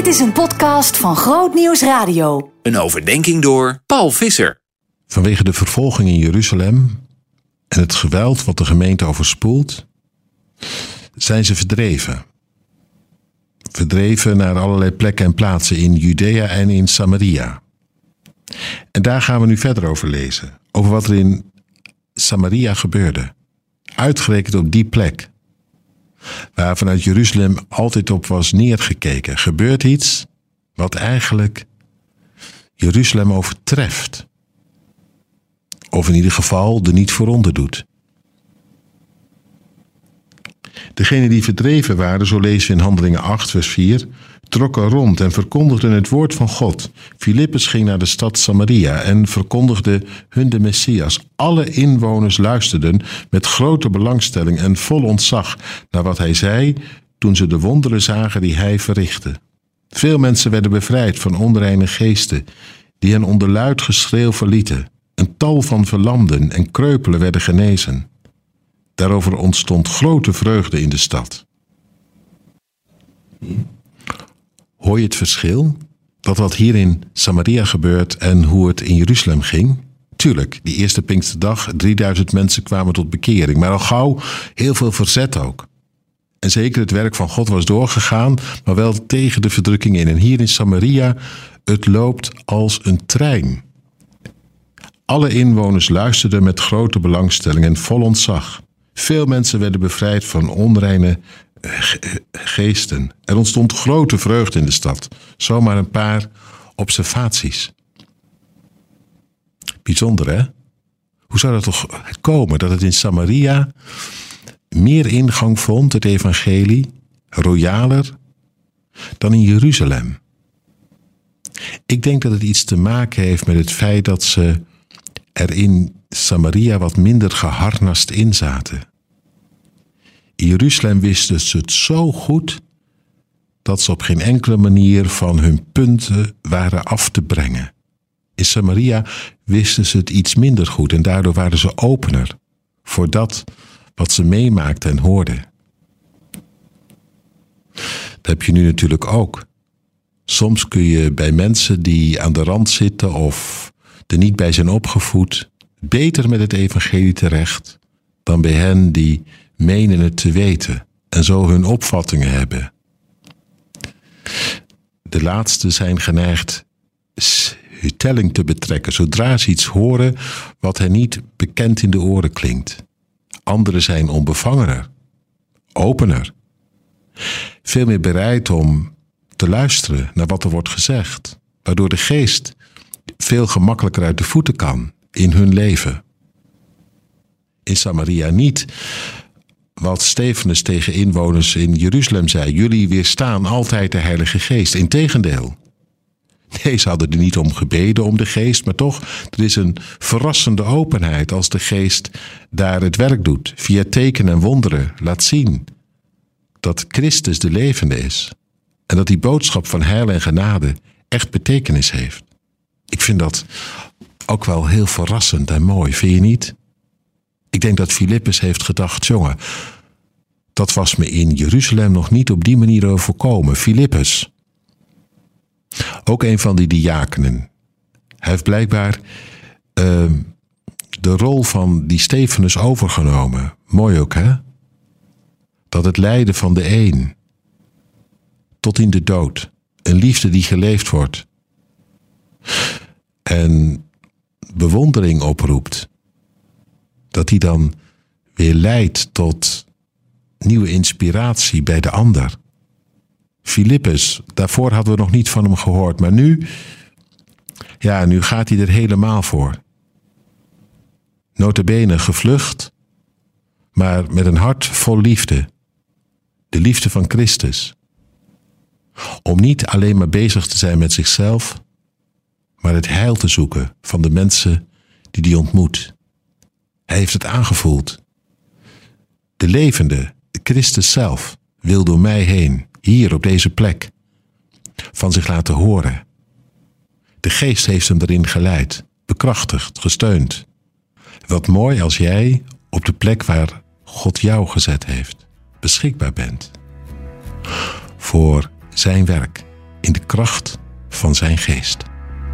Dit is een podcast van Groot Nieuws Radio. Een overdenking door Paul Visser. Vanwege de vervolging in Jeruzalem en het geweld wat de gemeente overspoelt, zijn ze verdreven. Verdreven naar allerlei plekken en plaatsen in Judea en in Samaria. En daar gaan we nu verder over lezen. Over wat er in Samaria gebeurde. Uitgerekend op die plek. Waar vanuit Jeruzalem altijd op was neergekeken. Gebeurt iets wat eigenlijk Jeruzalem overtreft. Of in ieder geval er niet vooronder doet. Degenen die verdreven waren, zo lezen we in Handelingen 8, vers 4, trokken rond en verkondigden het woord van God. Filippus ging naar de stad Samaria en verkondigde hun de Messias. Alle inwoners luisterden met grote belangstelling en vol ontzag naar wat hij zei toen ze de wonderen zagen die hij verrichtte. Veel mensen werden bevrijd van onreine geesten, die hen onder luid geschreeuw verlieten. Een tal van verlamden en kreupelen werden genezen. Daarover ontstond grote vreugde in de stad. Hoor je het verschil? Dat wat hier in Samaria gebeurt en hoe het in Jeruzalem ging? Tuurlijk, die eerste Pinksterdag, 3000 mensen kwamen tot bekering, maar al gauw heel veel verzet ook. En zeker het werk van God was doorgegaan, maar wel tegen de verdrukking in. En hier in Samaria, het loopt als een trein. Alle inwoners luisterden met grote belangstelling en vol ontzag. Veel mensen werden bevrijd van onreine geesten. Er ontstond grote vreugde in de stad. Zomaar een paar observaties. Bijzonder hè? Hoe zou dat toch komen dat het in Samaria meer ingang vond, het evangelie, royaler, dan in Jeruzalem? Ik denk dat het iets te maken heeft met het feit dat ze er in Samaria wat minder geharnast in zaten. In Jeruzalem wisten ze het zo goed dat ze op geen enkele manier van hun punten waren af te brengen. In Samaria wisten ze het iets minder goed en daardoor waren ze opener voor dat wat ze meemaakten en hoorden. Dat heb je nu natuurlijk ook. Soms kun je bij mensen die aan de rand zitten of er niet bij zijn opgevoed, beter met het evangelie terecht dan bij hen die menen het te weten en zo hun opvattingen hebben. De laatste zijn geneigd telling te betrekken zodra ze iets horen wat hen niet bekend in de oren klinkt. Anderen zijn onbevangener, opener, veel meer bereid om te luisteren naar wat er wordt gezegd, waardoor de geest veel gemakkelijker uit de voeten kan in hun leven. In Samaria niet wat Stefanus tegen inwoners in Jeruzalem zei: Jullie weerstaan altijd de Heilige Geest. Integendeel. Nee, ze hadden er niet om gebeden om de geest, maar toch, er is een verrassende openheid als de geest daar het werk doet, via tekenen en wonderen, laat zien dat Christus de levende is en dat die boodschap van heil en genade echt betekenis heeft. Ik vind dat ook wel heel verrassend en mooi, vind je niet? Ik denk dat Filippus heeft gedacht, jongen, dat was me in Jeruzalem nog niet op die manier overkomen. Filippus, ook een van die diakenen. Heeft blijkbaar uh, de rol van die Stefanus overgenomen. Mooi ook, hè? Dat het lijden van de een tot in de dood, een liefde die geleefd wordt en bewondering oproept, dat die dan weer leidt tot nieuwe inspiratie bij de ander. Filippus, daarvoor hadden we nog niet van hem gehoord, maar nu, ja, nu gaat hij er helemaal voor. Notabene gevlucht, maar met een hart vol liefde. De liefde van Christus. Om niet alleen maar bezig te zijn met zichzelf, het heil te zoeken van de mensen die hij ontmoet. Hij heeft het aangevoeld. De levende, Christus zelf, wil door mij heen, hier op deze plek, van zich laten horen. De geest heeft hem erin geleid, bekrachtigd, gesteund. Wat mooi als jij op de plek waar God jou gezet heeft, beschikbaar bent. Voor zijn werk in de kracht van zijn geest.